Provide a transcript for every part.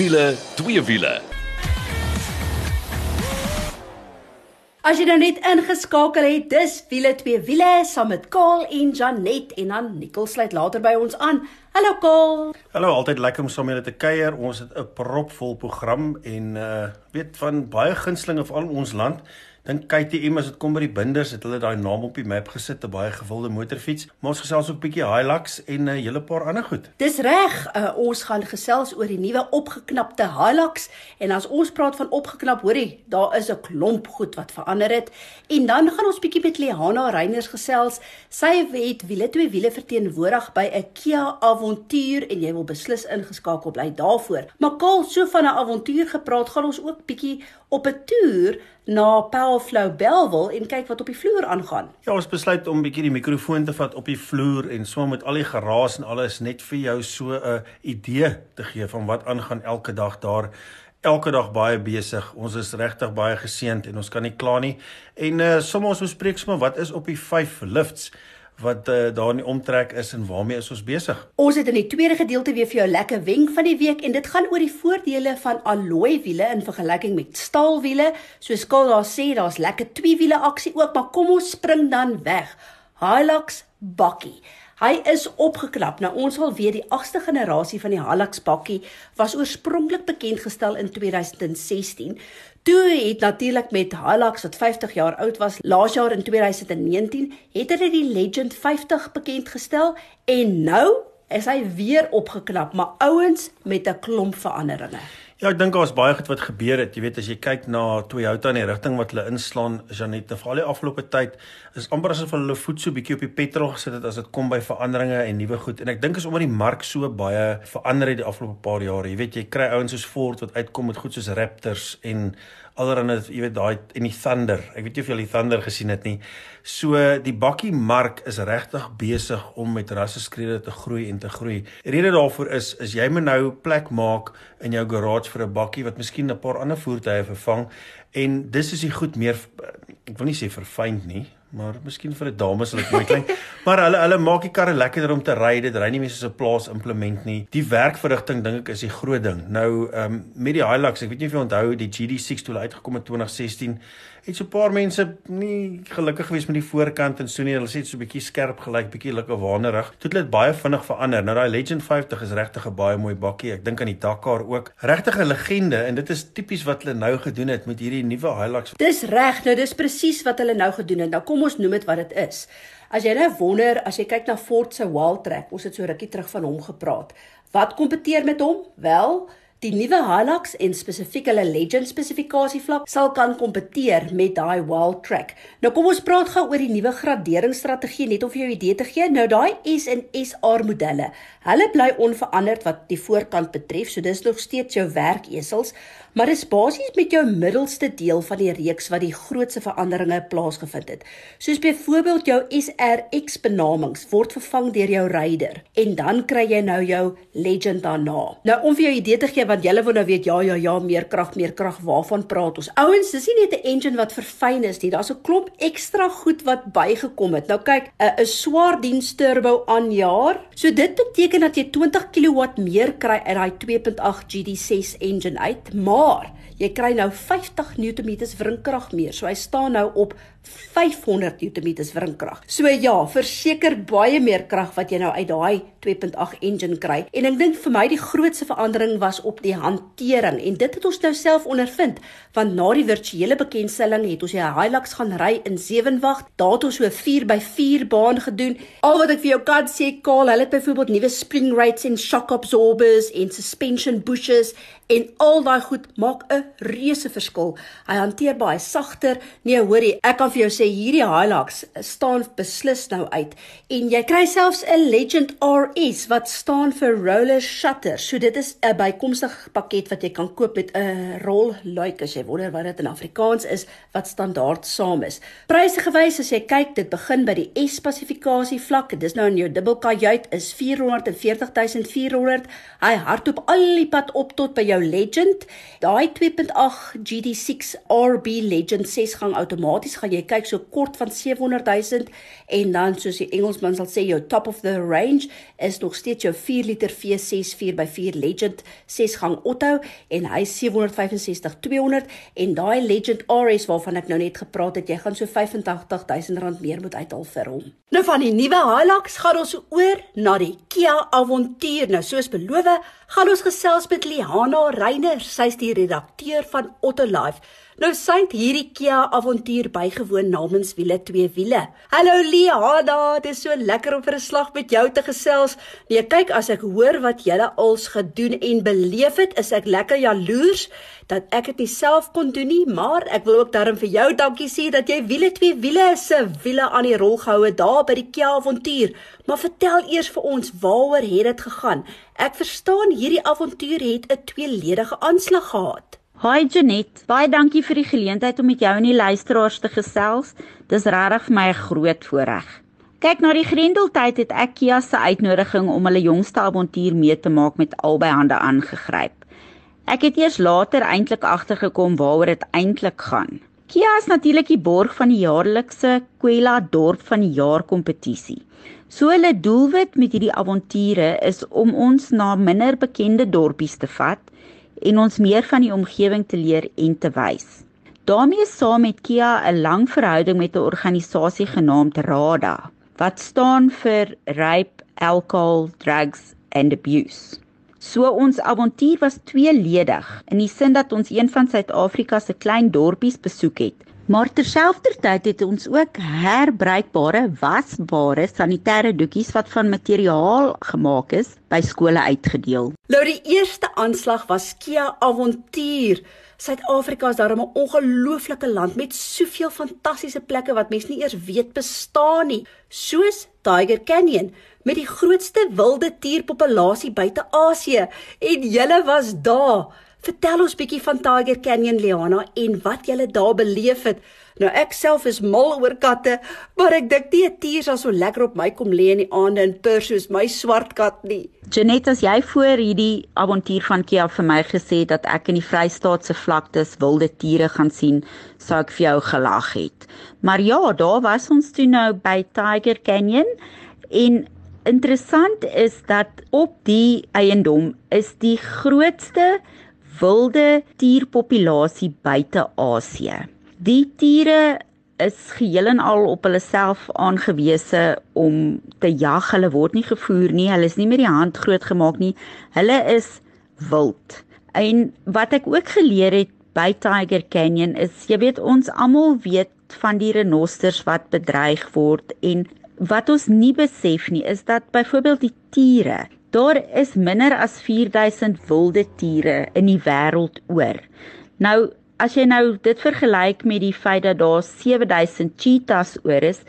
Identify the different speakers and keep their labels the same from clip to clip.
Speaker 1: wiele, twee wiele.
Speaker 2: As jy nou net ingeskakel het, dis wiele twee wiele saam met Kaal en Janet en dan Nicole sluit later by ons aan. Hallo Kaal.
Speaker 3: Hallo, altyd lekker om saam met julle te kuier. Ons het 'n propvol program en uh weet van baie gunstlinge veral in ons land. Dink KTM as dit kom by die binders, het hulle daai naam op die map gesit, 'n baie gewilde motorfiets. Maar ons gesels ook 'n bietjie Hilux en 'n uh, hele paar ander goed.
Speaker 2: Dis reg, uh, ons gaan gesels oor die nuwe opgeknapte Hilux en as ons praat van opgeknap, hoorie, daar is 'n klomp goed wat verander het. En dan gaan ons bietjie met Lehana Reiners gesels. Sy het wiele twee wiele verteenwoordig by 'n Kia Avontuur en jy wil beslis ingeskakel bly daarvoor. Maar Kaal, so van 'n avontuur gepraat, gaan ons ook bietjie op 'n toer na Powerflow Bellville en kyk wat op die vloer aangaan.
Speaker 3: Ja, ons besluit om 'n bietjie die mikrofoon te vat op die vloer en so met al die geraas en alles net vir jou so 'n idee te gee van wat aangaan elke dag daar. Elke dag baie besig. Ons is regtig baie geseënd en ons kan nie kla nie. En uh sommer ons bespreek sommer wat is op die 5 lifts wat uh, daar in die omtrek is en waarmee is ons besig.
Speaker 2: Ons het in die tweede gedeelte weer vir jou lekker wenk van die week en dit gaan oor die voordele van alloy wiele in vergelyking met staalwiele. Soos Kol daar sê, daar's lekker twee wiele aksie ook, maar kom ons spring dan weg. Hilux bakkie. Hy is opgeknap. Nou ons wil weet die 8ste generasie van die Hilux bakkie was oorspronklik bekend gestel in 2016 Toe het natuurlik met Hilux wat 50 jaar oud was, laas jaar in 2019, het hulle die Legend 50 bekend gestel en nou is hy weer opgeknap, maar ouens met 'n klomp veranderinge.
Speaker 3: Ja, ek dink daar's baie goed wat gebeur het. Jy weet as jy kyk na Toyota en die rigting wat hulle inslaan, Janet, veral die afgelope tyd, is amper asof hulle voet so bietjie op die petrol gesit het as dit kom by veranderinge en nuwe goed. En ek dink is omdat die mark so baie verander het die afgelope paar jare. Jy weet jy kry ouens soos Ford wat uitkom met goed soos Raptors en allerhande jy weet daai en die Thunder. Ek weet nie of jy al die Thunder gesien het nie. So die bakkie mark is regtig besig om met rasseskrede te groei en te groei. Rede daarvoor is is jy moet nou plek maak in jou garage vir 'n bakkie wat miskien 'n paar ander voertuie vervang en dis is die goed meer ek wil nie sê verfyn nie, maar miskien vir 'n dame sal dit mooi klink. maar hulle hulle maak die karre lekkerder om te ry. Dit ry nie meer soos 'n plaas implement nie. Die werkverrigting dink ek is die groot ding. Nou ehm um, met die Hilux, ek weet nie of jy onthou die GD6 toe hulle uitgekom het in 2016 het so 'n paar mense nie gelukkig gewees met die voorkant en so nie. Hulle sê dit so 'n bietjie skerp gelyk, bietjie lekker wanerig. Toe het dit baie vinnig verander. Nou daai Legend 50 is regtig 'n baie mooi bakkie. Ek dink aan die Dakar ook. Regtig 'n legende en dit is tipies wat hulle nou gedoen het met hierdie nuwe Hilux.
Speaker 2: Dis reg, nou dis presies wat hulle nou gedoen het. Nou kom ons noem dit wat dit is. As jy nou wonder, as jy kyk na Ford se Wildtrak, ons het so rukkie terug van hom gepraat. Wat kompeteer met hom? Wel, Die nuwe Hilux en spesifiek hulle Legend spesifikasie vlak sal kan kompeteer met daai Wild Track. Nou kom ons praat gou oor die nuwe graderingsstrategie net om vir jou 'n idee te gee. Nou daai S en SR modelle, hulle bly onveranderd wat die voorkant betref, so dis nog steeds jou werkesels, maar dis basies met jou middelste deel van die reeks wat die grootste veranderinge plaasgevind het. Soos byvoorbeeld jou SRX benamings word vervang deur jou Raider en dan kry jy nou jou Legend daarna. Nou om vir jou 'n idee te gee want julle wil nou weet ja ja ja meer krag meer krag waarvan praat ons ouens dis nie net 'n engine wat verfyn is nie daar's 'n klomp ekstra goed wat bygekom het nou kyk 'n swaar diens turbo aan jaar so dit beteken dat jy 20 kW meer kry uit daai 2.8 GD6 engine uit maar jy kry nou 50 Nm wrinkrag meer so hy staan nou op 500 Nm wrinkrag. So ja, verseker baie meer krag wat jy nou uit daai 2.8 engine kry. En ek dink vir my die grootste verandering was op die hantering en dit het ons nou self ondervind want na die virtuele bekendstelling het ons die Hilux gaan ry in 7 wag. Daar het ons so 'n 4x4 baan gedoen. Al wat ek vir jou kan sê, Kaal, hulle het byvoorbeeld nuwe spring rates en shock absorbers en suspension bushes en al daai goed maak 'n reuse verskil. Hy hanteer baie sagter. Nee, hoorie, ek kan vir jou sê hierdie Hilux staan beslis nou uit en jy kry selfs 'n Legend RS wat staan vir roller shutter. So dit is 'n bykomstige pakket wat jy kan koop met 'n rolluik as jy wonder wat dit in Afrikaans is wat standaard saam is. Pryse gewys as jy kyk, dit begin by die S spesifikasie vlak. Dis nou in jou dubbelkajuit is 440400. Hy hardloop al die pad op tot by jou Legend. Daai 2 2.8 GD6 RB Legend 6 gang outomaties gaan jy kyk so kort van 700 000 en dan soos die Engelsman sal sê jou top of the range is nog steeds jou 4 liter V6 4x4 Legend 6 gang Otto en hy 765 200 en daai Legend RS waarvan ek nou net gepraat het jy gaan so 85 000 rand meer moet uithaal vir hom. Nou van die nuwe Hilux gaan ons oor na die Kia Avantier. Nou soos beloof gaan ons gesels met Liana Reiner. Sy's die redakteur van Otto Life. Nou sy het hierdie Kia avontuur bygewoon namens wiele twee wiele. Hallo Liana, dit is so lekker om vir 'n slag met jou te gesels. Nee, kyk as ek hoor wat jy als gedoen en beleef het, is ek lekker jaloers dat ek dit self kon doen nie, maar ek wil ook daarom vir jou dankie sê dat jy wiele twee wiele se wiele aan die rol gehou het daar by die Kia avontuur. Maar vertel eers vir ons, waaroor het dit gegaan? Ek verstaan hierdie avontuur het 'n tweeledige aanslag gehad.
Speaker 1: Hi Janet, baie dankie vir die geleentheid om met jou en die luisteraars te gesels. Dis regtig vir my 'n groot voorreg. Kyk na die Grendeltyd het ek Kia se uitnodiging om hulle jongste avontuur mee te maak met albei hande aangegryp. Ek het eers later eintlik agtergekom waaroor dit eintlik gaan. Kia is natuurlik die borg van die jaarlikse Kwela dorp van die jaar kompetisie. So hulle doelwit met hierdie avonture is om ons na minder bekende dorpies te vat en ons meer van die omgewing te leer en te wys. daarmee saam met Kia 'n lang verhouding met 'n organisasie genaamd RADA wat staan vir Rape, Alcohol, Drugs and Abuse. So ons avontuur was tweeledig in die sin dat ons een van Suid-Afrika se klein dorpies besoek het Maar terselfdertyd het ons ook herbruikbare wasbare sanitêre doekies wat van materiaal gemaak is by skole uitgedeel.
Speaker 2: Nou die eerste aanslag was Kia Avontuur. Suid-Afrika is daarom 'n ongelooflike land met soveel fantastiese plekke wat mense nie eers weet bestaan nie, soos Tiger Canyon met die grootste wilde dierpopulasie buite Asië en julle was daar. Vertel ons bietjie van Tiger Canyon Liana en wat jy daar beleef het. Nou ek self is mal oor katte, maar ek dink nie 'n tier sal so lekker op my kom lê in die aande in pur soos my swart kat nie.
Speaker 1: Janet, as jy voor hierdie avontuur van Kia vir my gesê dat ek in die Vrystaat se vlaktes wilde tiere gaan sien, sou ek vir jou gelag het. Maar ja, daar was ons toe nou by Tiger Canyon en interessant is dat op die eiendom is die grootste wilde dierpopulasie buite Asië. Die diere is geheel en al op hulle self aangewese om te jag. Hulle word nie gevoer nie. Hulle is nie met die hand grootgemaak nie. Hulle is wild. En wat ek ook geleer het by Tiger Canyon is, jy weet ons almal weet van die renosters wat bedreig word en wat ons nie besef nie is dat byvoorbeeld die tiere Daar is minder as 4000 wilde tiere in die wêreld oor. Nou as jy nou dit vergelyk met die feit dat daar 7000 cheetahs oor is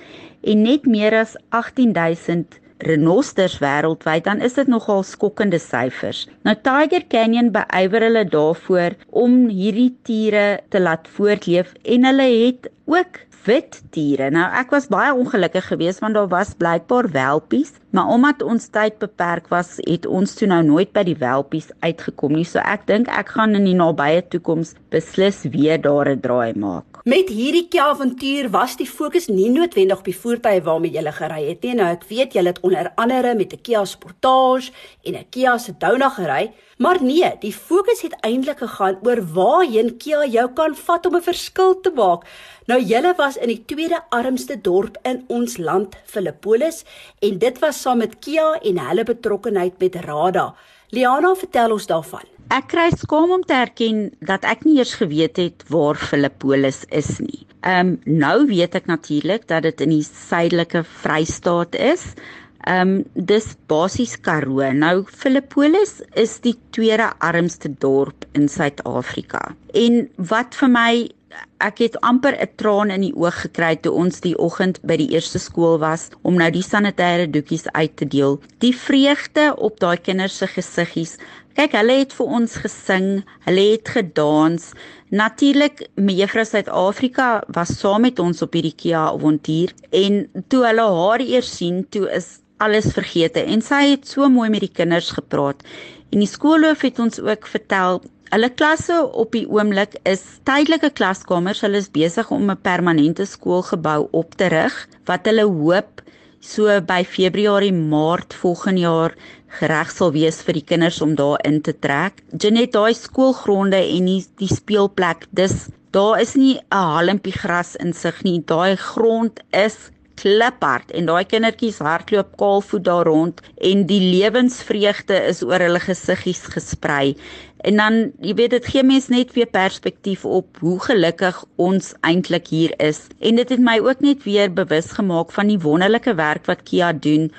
Speaker 1: en net meer as 18000 renosters wêreldwyd, dan is dit nogal skokkende syfers. Nou Tiger Canyon beywer hulle daarvoor om hierdie tiere te laat voortleef en hulle het ook wit diere. Nou ek was baie ongelukkig geweest want daar was blykbaar welpies, maar omdat ons tyd beperk was, het ons toe nou nooit by die welpies uitgekom nie. So ek dink ek gaan in die nabye toekoms beslis weer daar 'n draai maak.
Speaker 2: Met hierdie avontuur was die fokus nie noodwendig op die voertuie waarmee jy gery het nie. Nou ek weet jy het onder andere met 'n Kia Sportage en 'n Kia Sedona gery, maar nee, die fokus het eintlik gegaan oor waarheen Kia jou kan vat om 'n verskil te maak. Nou julle was in die tweede armste dorp in ons land, Filippolis, en dit was saam met Kia en hulle betrokkeheid met Rada. Liana, vertel ons daarvan.
Speaker 1: Ek kry skaam om te erken dat ek nie eers geweet het waar Filippolis is nie. Ehm um, nou weet ek natuurlik dat dit in die suidelike Vrystaat is. Ehm um, dis basies Karoo. Nou Filippolis is die tweede armste dorp in Suid-Afrika. En wat vir my ek het amper 'n traan in die oog gekry toe ons die oggend by die eerste skool was om nou die sanitêre doekies uit te deel. Die vreugde op daai kinders se gesiggies. Kyk, hulle het vir ons gesing, hulle het gedans. Natuurlik, mevrou Suid-Afrika was saam met ons op hierdie Kia avontuur en toe hulle haar eers sien, toe is alles vergeete en sy het so mooi met die kinders gepraat. En die skoolhoof het ons ook vertel Hulle klasse op die oomblik is tydelike klaskamers. Hulle is besig om 'n permanente skoolgebou op te rig wat hulle hoop so by Februarie Maart volgende jaar gereg sal wees vir die kinders om daar in te trek. Janet, daai skoolgronde en die, die speelplek, dis daar is nie 'n halmpie gras in sig nie. Daai grond is kliphard en daai kindertjies hardloop kaalvoet daar rond en die lewensvreugde is oor hulle gesiggies gesprei. En dan, jy weet, dit gee mens net weer perspektief op hoe gelukkig ons eintlik hier is. En dit het my ook net weer bewus gemaak van die wonderlike werk wat Kia doen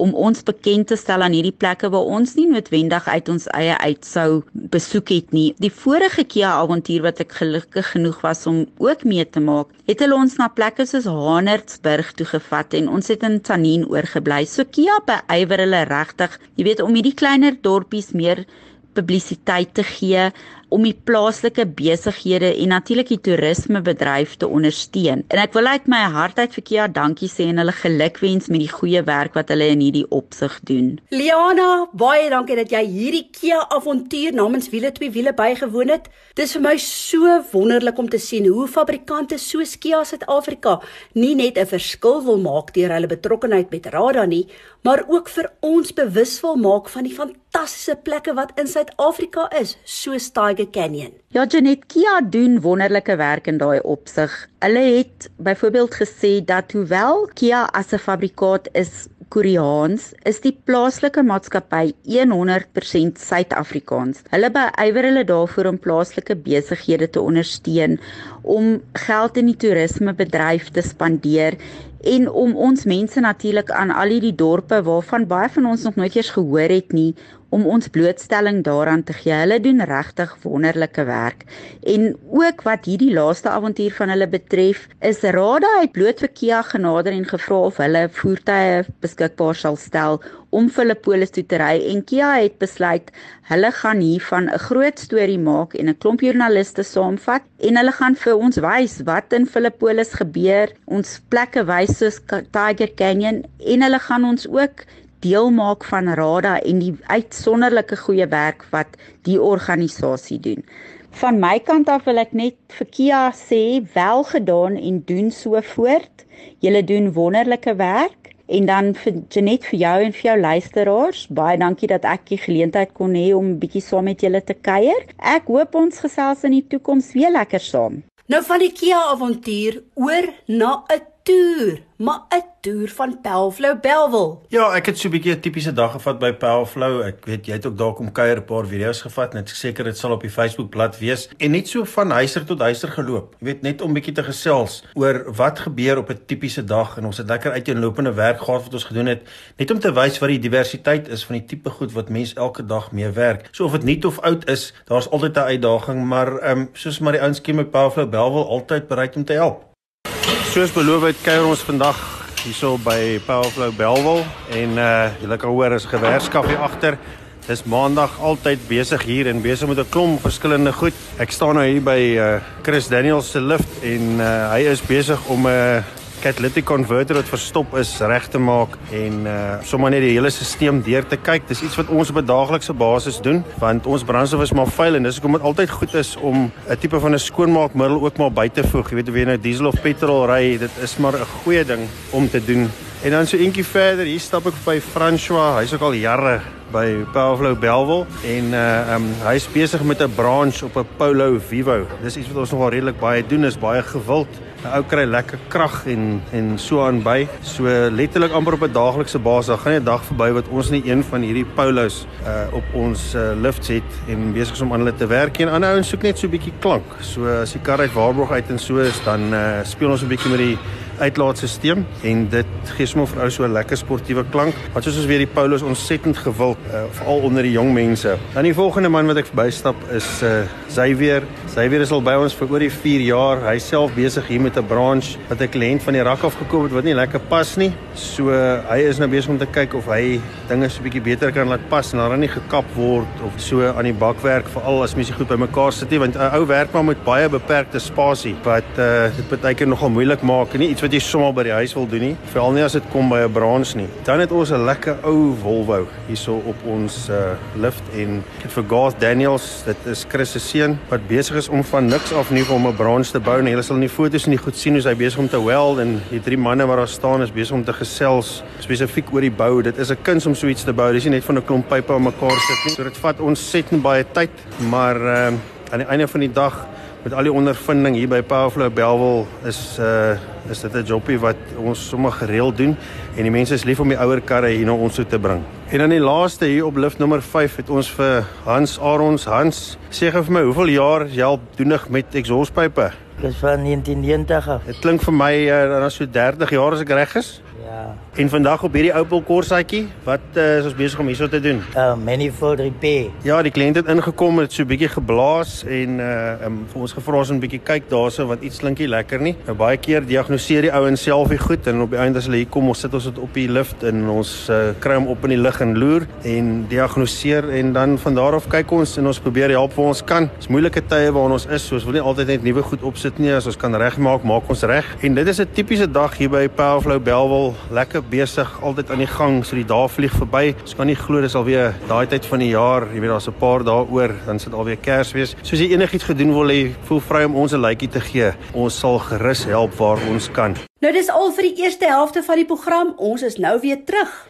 Speaker 1: om ons bekend te stel aan hierdie plekke waar ons nie noodwendig uit ons eie uit sou besoek het nie. Die vorige Kia avontuur wat ek gelukkig genoeg was om ook mee te maak, het hulle ons na plekke soos Hanertsburg toe gevat en ons het in Tanin oorgebly. So Kia beywer hulle regtig, jy weet, om hierdie kleiner dorpies meer publisiteit te gee om die plaaslike besighede en natuurlik die toerismebedryf te ondersteun. En ek wil uit my hart uit vir Kia dankie sê en hulle gelukwens met die goeie werk wat hulle in hierdie opsig doen.
Speaker 2: Liana, baie dankie dat jy hierdie Kia avontuur namens Wiele twee wiele bygewoon het. Dis vir my so wonderlik om te sien hoe fabrikante soos Kia Suid-Afrika nie net 'n verskil wil maak deur hulle betrokkeheid met Rada nie, maar ook vir ons bewus wil maak van die fantastiese plekke wat in Suid-Afrika is, soos Tiger Tiger Canyon.
Speaker 1: Ja, Janet Kia doen wonderlike werk in daai opsig. Hulle het byvoorbeeld gesê dat hoewel Kia as 'n fabrikaat is Koreaans, is die plaaslike maatskappy 100% Suid-Afrikaans. Hulle beywer hulle daarvoor om plaaslike besighede te ondersteun, om geld in die toerismebedryf te spandeer en om ons mense natuurlik aan al hierdie dorpe waarvan baie van ons nog nooit eers gehoor het nie om ons blootstelling daaraan te gee. Hulle doen regtig wonderlike werk. En ook wat hierdie laaste avontuur van hulle betref, is Rada uit bloot vir Kia genader en gevra of hulle voertuie beskikbaar sal stel om Filippolis toe te ry en Kia het besluit hulle gaan hiervan 'n groot storie maak en 'n klomp joernaliste saamvat en hulle gaan vir ons wys wat in Filippolis gebeur, ons plekke wys soos Tiger Canyon en hulle gaan ons ook deel maak van Rada en die uitsonderlike goeie werk wat die organisasie doen. Van my kant af wil ek net vir Kia sê wel gedaan en doen so voort. Julle doen wonderlike werk en dan vir Janet vir jou en vir jou luisteraars baie dankie dat ek die geleentheid kon hê om 'n bietjie saam met julle te kuier. Ek hoop ons gesels in die toekoms weer lekker saam.
Speaker 2: Nou van die Kia avontuur oor na 'n toer, maar 'n toer van Pelflow Belwel.
Speaker 3: Ja, ek het so 'n bietjie 'n tipiese dag gevat by Pelflow. Ek weet jy het ook daar kom kuier 'n paar video's gevat en ek seker dit sal op die Facebook bladsy wees en net so van huiser tot huiser geloop. Jy weet net om bietjie te gesels oor wat gebeur op 'n tipiese dag en ons het lekker uiteenlopende werk gehad wat ons gedoen het net om te wys wat die diversiteit is van die tipe goed wat mense elke dag mee werk. So of dit nuut of oud is, daar's altyd 'n uitdaging, maar ehm um, soos maar die ouens kiem met Pelflow Belwel altyd bereid om te help. Soos beloof het kuier ons vandag hierso by Powerflow Belwel en uh julle kan hoor is gewerskap hier agter. Dis maandag altyd besig hier en besig met 'n klomp verskillende goed. Ek staan nou hier by uh Chris Daniels se lift en uh hy is besig om 'n uh, catalytic converter wat verstop is reg te maak en uh sommer net die hele stelsel deur te kyk. Dis iets wat ons op 'n daaglikse basis doen want ons brandstof is maar vuil en dis hoekom dit altyd goed is om 'n tipe van 'n skoonmaakmiddel ook maar by te voeg. Jy weet of jy nou diesel of petrol ry, dit is maar 'n goeie ding om te doen. En dan so eentjie verder, hier stap ek by François. Hy's ook al jare by Powerflow Belwel en uh um hy's besig met 'n branch op 'n Polo Vivo. Dis iets wat ons nogal redelik baie doen, is baie gewild. 'n Ou kry lekker krag en en so aan by. So letterlik amper op 'n daaglikse basis. Gaan nie 'n dag verby wat ons nie een van hierdie Polos uh op ons uh, lifts het en besig is om aan hulle te werk en ander ouens soek net so 'n bietjie klank. So as die kar uit Waarborg uit en so is, dan uh speel ons 'n bietjie met die uitlaatstelsel en dit gee sommer vir ou so 'n lekker sportiewe klank. Wat soos ons weer die Polos ontsettend gewild uh, veral onder die jong mense. Dan die volgende man wat ek verbystap is uh Xavier. Xavier is al by ons vir oor die 4 jaar. Hy self besig hier met 'n branch wat 'n kliënt van die rak af gekoop het wat nie lekker pas nie. So uh, hy is nou besig om te kyk of hy dinge so 'n bietjie beter kan laat pas en dan nie gekap word of so aan die bakwerk veral as mense goed bymekaar sit nie want 'n ou werk maar met baie beperkte spasie wat uh dit baie keer nogal moeilik maak en nie iets wat wat jy sommer by die huis wil doen nie, veral nie as dit kom by 'n brands nie. Dan het ons 'n lekker ou Volvo hierso op ons uh, lift en ek het vir Garth Daniels, dit is Chris se seun wat besig is om van niks af nie om 'n brands te bou en jy sal in die foto's nie goed sien hoe hy besig om te weld en die drie manne wat daar staan is besig om te gesels spesifiek oor die bou. Dit is 'n kuns om so iets te bou. Dis nie net van 'n klomp pype aan mekaar sit nie. So dit vat ons set en baie tyd, maar uh, aan die einde van die dag met al die ondervinding hier by Powerflow Belwel is uh is dit 'n jobie wat ons sommer gereeld doen en die mense is lief om die ouer karre hier na ons toe te bring. En dan die laaste hier op lift nommer 5 het ons vir Hans Arons Hans sê gou vir my hoeveel jaar jy al doenig met exhauspype?
Speaker 4: Dis van 1990.
Speaker 3: Dit klink vir my uh, dan so 30 jaar as ek reg is.
Speaker 4: Ja.
Speaker 3: En vandag op hierdie Opel Corsaatjie, wat uh, is ons besig om hierso te doen?
Speaker 4: Uh manifold repair.
Speaker 3: Ja, die kliënt het ingekom en het so 'n bietjie geblaas en uh um, vir ons gevra ons 'n bietjie kyk daarso wat iets klinkie lekker nie. Nou baie keer diagnoseer die ouens self die goed en op die einde as hulle hier kom, ons sit ons dit op die lift en ons uh, kry hom op in die lug en loer en diagnoseer en dan van daar af kyk ons en ons probeer help waar ons kan. Dis moeilike tye waarin ons is, so ons wil nie altyd net nuwe goed opsit nie. As ons kan regmaak, maak ons reg. En dit is 'n tipiese dag hier by Powerflow Belwel lekker besig, altyd aan die gang, so die dae vlieg verby. Ons kan nie glo dis alweer daai tyd van die jaar, jy weet daar's 'n paar dae oor, dan sit alweer Kersfees. Soos jy enigiets gedoen wil hê, voel vry om ons 'n lykie te gee. Ons sal gerus help waar ons kan.
Speaker 2: Nou dis al vir die eerste helfte van die program. Ons is nou weer terug.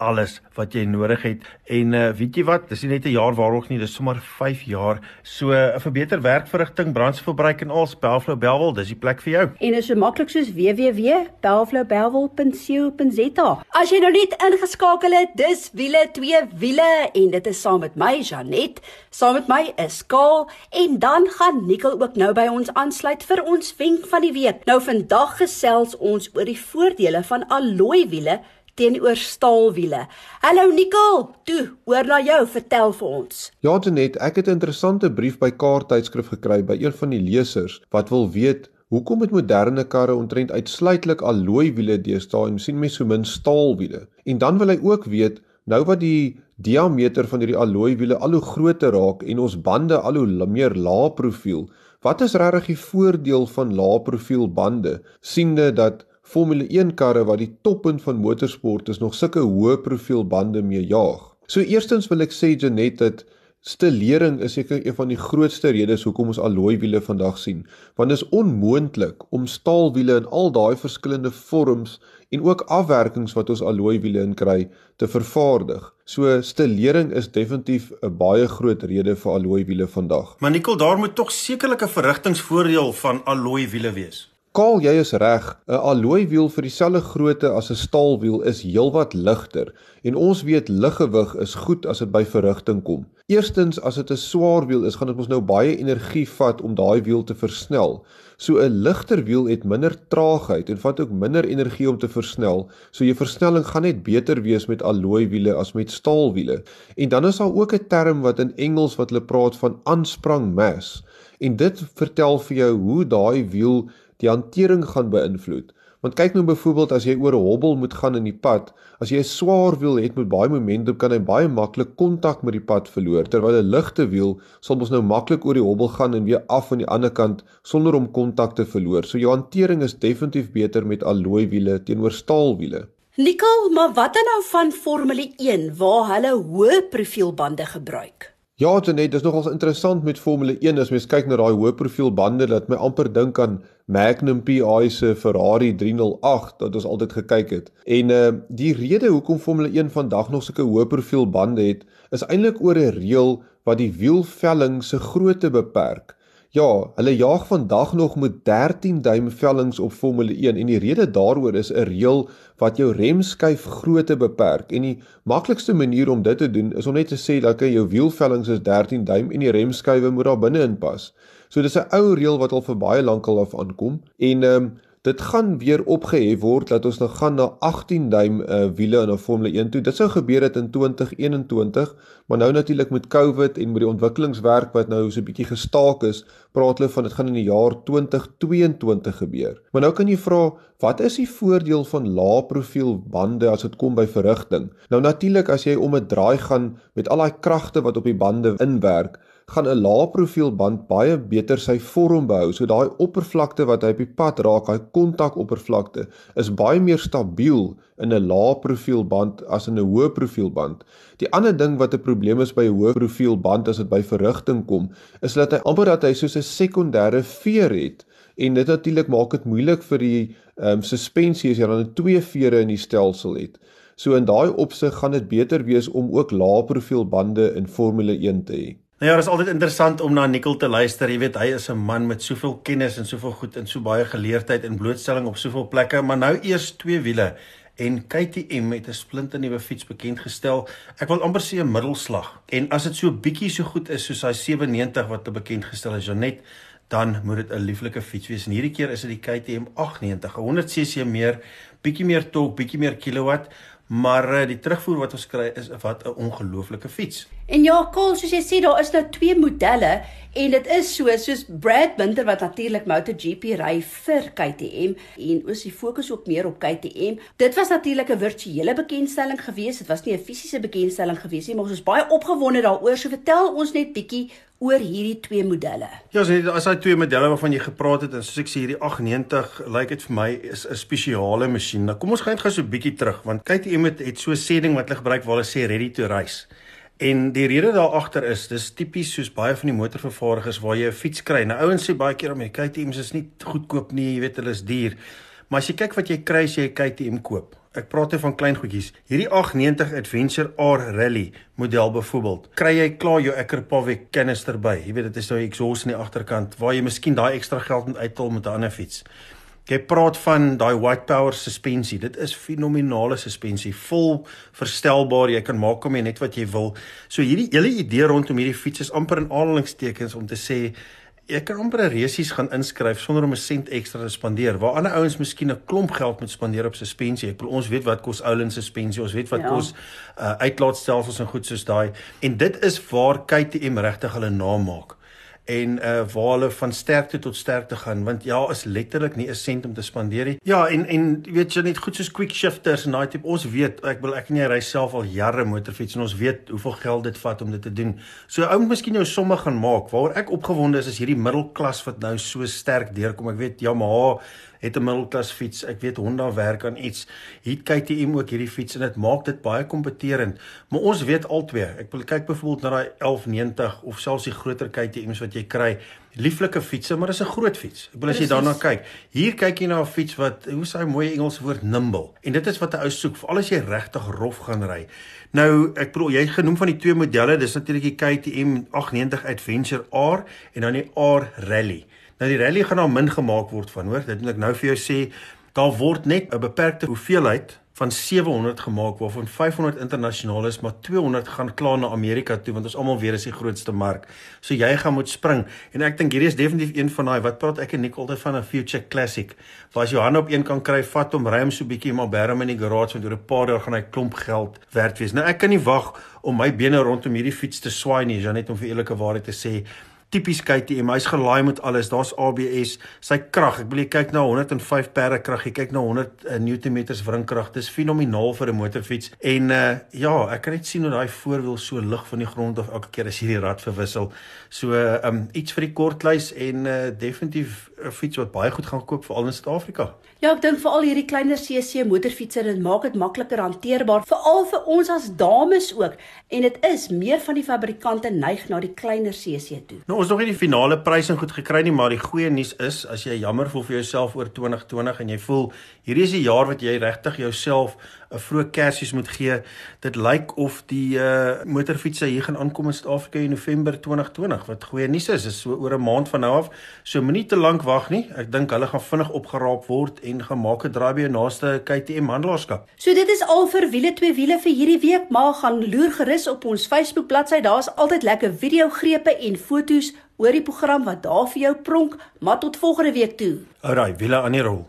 Speaker 3: alles wat jy nodig het. En uh, weet jy wat, dis nie net 'n jaar waarog nie, dis sommer 5 jaar. So uh, vir beter werkverrigting, brandstofverbruik en al Bellflow Bellwel, dis die plek vir jou.
Speaker 2: En is so maklik soos www.bellflowbellwel.co.za. As jy nou net ingeskakel het, dis wiele twee wiele en dit is saam met my Janet, saam met my is Kaal en dan gaan Nikkel ook nou by ons aansluit vir ons wenk van die week. Nou vandag gesels ons oor die voordele van alloy wiele teenoor staalwiele. Hallo Nicole, toe, hoor na jou, vertel vir ons.
Speaker 5: Ja, Janet, ek het 'n interessante brief by Kaart tydskrif gekry by een van die lesers wat wil weet hoekom met moderne karre omtrent uitsluitlik alloy wiele deesdae en sien mens so min staalwiele. En dan wil hy ook weet nou wat die diameter van hierdie alloy wiele al hoe groter raak en ons bande al hoe meer lae profiel. Wat is regtig die voordeel van lae profiel bande? siende dat Formule 1 karre wat die toppunt van motorsport is nog sulke hoë profiel bande mee jaag. So eerstens wil ek sê Janet dat stilering is seker een van die grootste redes hoekom ons alloy wiele vandag sien, want dit is onmoontlik om staalwiele in al daai verskillende vorms en ook afwerkings wat ons alloy wiele in kry te vervaardig. So stilering is definitief 'n baie groot rede vir alloy wiele vandag.
Speaker 3: Maar Nicole, daar moet tog sekerlik 'n verrigtingsvoordeel van alloy wiele wees.
Speaker 5: Kaal, jy is reg. 'n Alloy wiel vir dieselfde grootte as 'n staalwiel is heelwat ligter en ons weet liggewig is goed as dit by verrigting kom. Eerstens, as dit 'n swaar wiel is, gaan dit mos nou baie energie vat om daai wiel te versnel. So 'n ligter wiel het minder traagheid en vat ook minder energie om te versnel. So jou versnelling gaan net beter wees met alloy wiele as met staalwiele. En dan is daar ook 'n term wat in Engels wat hulle praat van aansprang mass. En dit vertel vir jou hoe daai wiel die hantering gaan beïnvloed. Want kyk nou byvoorbeeld as jy oor 'n hobbel moet gaan in die pad, as jy 'n swaar wiel het met baie momentum, kan hy baie maklik kontak met die pad verloor. Terwyl 'n ligte wiel sal mos nou maklik oor die hobbel gaan en weer af aan die ander kant sonder om kontak te verloor. So jou hantering is definitief beter met alloy wiele teenoor staalwiele.
Speaker 2: Nikkel, maar wat dan nou van Formule 1 waar hulle hoë profielbande gebruik?
Speaker 5: Ja, Janet, dis nogals interessant met Formule 1 as mens kyk na daai hoë profiel bande dat my amper dink aan Magnum PI se Ferrari 308 wat ons altyd gekyk het. En uh die rede hoekom Formule 1 vandag nog sulke hoë profiel bande het, is eintlik oor 'n reël wat die wielvelling se grootte beperk. Ja, hulle jaag vandag nog met 13 duim vellings op Formule 1 en die rede daaroor is 'n reël wat jou remskyf grootte beperk en die maklikste manier om dit te doen is om net te sê dat jou wielvellings is 13 duim en die remskywe moet daar binne inpas. So dis 'n ou reël wat al vir baie lank al af aankom en ehm um, dit gaan weer opgehef word dat ons nou gaan na 18 duim uh, wiele in 'n Formule 1 toe. Dit sou gebeur het in 2021, maar nou natuurlik met COVID en met die ontwikkelingswerk wat nou so 'n bietjie gestaak is, praat hulle van dit gaan in die jaar 2022 gebeur. Maar nou kan jy vra, wat is die voordeel van lae profiel bande as dit kom by verrigting? Nou natuurlik as jy om 'n draai gaan met al daai kragte wat op die bande inwerk, gaan 'n lae profiel band baie beter sy vorm behou. So daai oppervlakte wat hy op die pad raak, daai kontakoppervlakte, is baie meer stabiel in 'n lae profiel band as in 'n hoë profiel band. Die ander ding wat 'n probleem is by 'n hoë profiel band as dit by verrigting kom, is dat hy amper dat hy soos 'n sekondêre veer het en dit natuurlik maak dit moeilik vir die ehm um, suspensie as jy dan twee vere in die stelsel het. So in daai opsig gaan dit beter wees om ook lae profiel bande in Formule 1 te hê.
Speaker 3: Nou ja, dit is altyd interessant om na Nicol te luister. Jy weet, hy is 'n man met soveel kennis en soveel goed en so baie geleerdheid en blootstelling op soveel plekke, maar nou eers twee wiele en KTM het 'n splinte nuwe fiets bekend gestel. Ek wil amper sê 'n middelslag. En as dit so bietjie so goed is soos hy 97 wat te bekend gestel is, Janet, dan moet dit 'n lieflike fiets wees. En hierdie keer is dit die KTM 890, 100 cc meer, bietjie meer torque, bietjie meer kilowatt, maar uh, die terugvoer wat ons kry is wat 'n ongelooflike fiets.
Speaker 2: En ja, Kol, soos jy sê, daar is nou twee modelle en dit is so soos Brad Binder wat natuurlik MotoGP ry vir KTM en ons die fokus ook meer op KTM. Dit was natuurlik 'n virtuele bekendstelling geweest. Dit was nie 'n fisiese bekendstelling geweest nie, maar ons is baie opgewonde daaroor. So vertel ons net bietjie oor hierdie twee modelle.
Speaker 3: Ja, so as daai twee modelle waarvan jy gepraat het en soos ek sê hierdie 890 lyk like dit vir my is 'n spesiale masjien. Nou kom ons gaan net gou so 'n bietjie terug want KTM het, het so 'n sê ding wat hulle gebruik waar hulle sê ready to race. En die rede daar agter is, dis tipies soos baie van die motorvervaardigers waar jy 'n fiets kry. Nou ouens sê baie keer om jy KTM's is nie goedkoop nie, jy weet hulle is duur. Maar as jy kyk wat jy kry as jy 'n KTM koop, Ek praat hier van klein goedjies. Hierdie 890 Adventure R Rally model byvoorbeeld, kry jy klaar jou Ekkerpavik kanister by. Jy weet dit is nou exhaust aan die agterkant waar jy miskien daai ekstra geld moet uithaal met 'n ander fiets. Jy praat van daai White Power suspensie. Dit is fenominale suspensie, vol verstelbaar. Jy kan maak hom net wat jy wil. So hierdie hele idee rondom hierdie fiets is amper in aanhalingstekens om te sê jy kan amper resies gaan inskryf sonder om 'n sent ekstra te spandeer. Waar ander ouens miskien 'n klomp geld moet spandeer op suspensie. Ek bedoel ons weet wat kos Ouland suspensie, ons weet wat ja. kos uh, uitlaatstelsels en goed soos daai. En dit is waar KTM regtig hulle naam maak en uh waar hulle van sterkte tot sterkte gaan want ja is letterlik nie 'n sent om te spandeer nie. Ja en en weet jy net goed soos quick shifters en daai tipe ons weet ek wil ek en jy ry self al jare motorfiets en ons weet hoeveel geld dit vat om dit te doen. So ou moet miskien jou somme gaan maak. Waaroor ek opgewonde is is hierdie middelklas wat nou so sterk deurkom. Ek weet Yamaha het 'n middelklas fiets. Ek weet Honda werk aan iets. Hier KTM ook hierdie fiets en dit maak dit baie kompeterend. Maar ons weet albei. Ek wil kyk byvoorbeeld na daai 1190 of selfs die groter KTM's wat jy kry. Lieflike fietsse, maar dis 'n groot fiets. Ek wil as jy daarna kyk. Hier kyk jy na 'n fiets wat hoe sê hy mooi Engelse woord nimble. En dit is wat 'n ou soek, veral as jy regtig rof gaan ry. Nou, ek bedoel jy genoem van die twee modelle, dis natuurlik die KTM 890 Adventure R en dan die R Rally. Nou die rally gaan nou min gemaak word van, hoor. Dit moet ek nou vir jou sê, daar word net 'n beperkte hoeveelheid van 700 gemaak waarvan 500 internasionaal is, maar 200 gaan klaar na Amerika toe want ons almal weet dis die grootste mark. So jy gaan moet spring en ek dink hierdie is definitief een van daai wat praat ek en Nick altyd van 'n future classic. Waar as jy hande op een kan kry, vat hom, ry hom so bietjie maar berm in die garage want oor 'n paar dae gaan hy klomp geld werd wees. Nou ek kan nie wag om my bene rondom hierdie fiets te swaai nie, Janet om vir eerlike waarheid te sê tipies KTM. Hy's gelaai met alles. Daar's ABS. Sy krag, ek wil jy kyk na 105 perde krag. Jy kyk na 100 uh, Newtonmeters wringkrag. Dis fenomenaal vir 'n motorfiets. En uh ja, ek kan net sien hoe daai voorwiel so lig van die grond af elke keer as jy die rad verwissel. So uh, um iets vir die kortlys en uh definitief 'n fiets wat baie goed gaan koop veral in Suid-Afrika.
Speaker 2: Ja, ek dink veral hierdie kleiner CC motorfietsse dit maak dit makliker hanteerbaar veral vir ons as dames ook. En dit is meer van die fabrikante neig na die kleiner CC toe.
Speaker 3: Nou ons nog nie die finale prysing goed gekry nie, maar die goeie nuus is as jy jammer voel vir jouself oor 2020 en jy voel hierdie is die jaar wat jy regtig jouself 'n vroeë kersies moet gee. Dit lyk of die uh motorfietsse hier gaan aankom in Suid-Afrika in November 2020. Wat goeie nuus is, is so oor 'n maand van nou af. So moenie te lank wag nie. Ek dink hulle gaan vinnig opgeraap word en gemaak 'n draai by jou naaste KTM handelaarskap.
Speaker 2: So dit is al vir wiele twee wiele vir hierdie week, maar gaan loer gerus op ons Facebook bladsy. Daar's altyd lekker video grepe en foto's oor die program wat daar vir jou pronk, maar tot volgende week toe.
Speaker 3: Alraai, wiele aan die rol.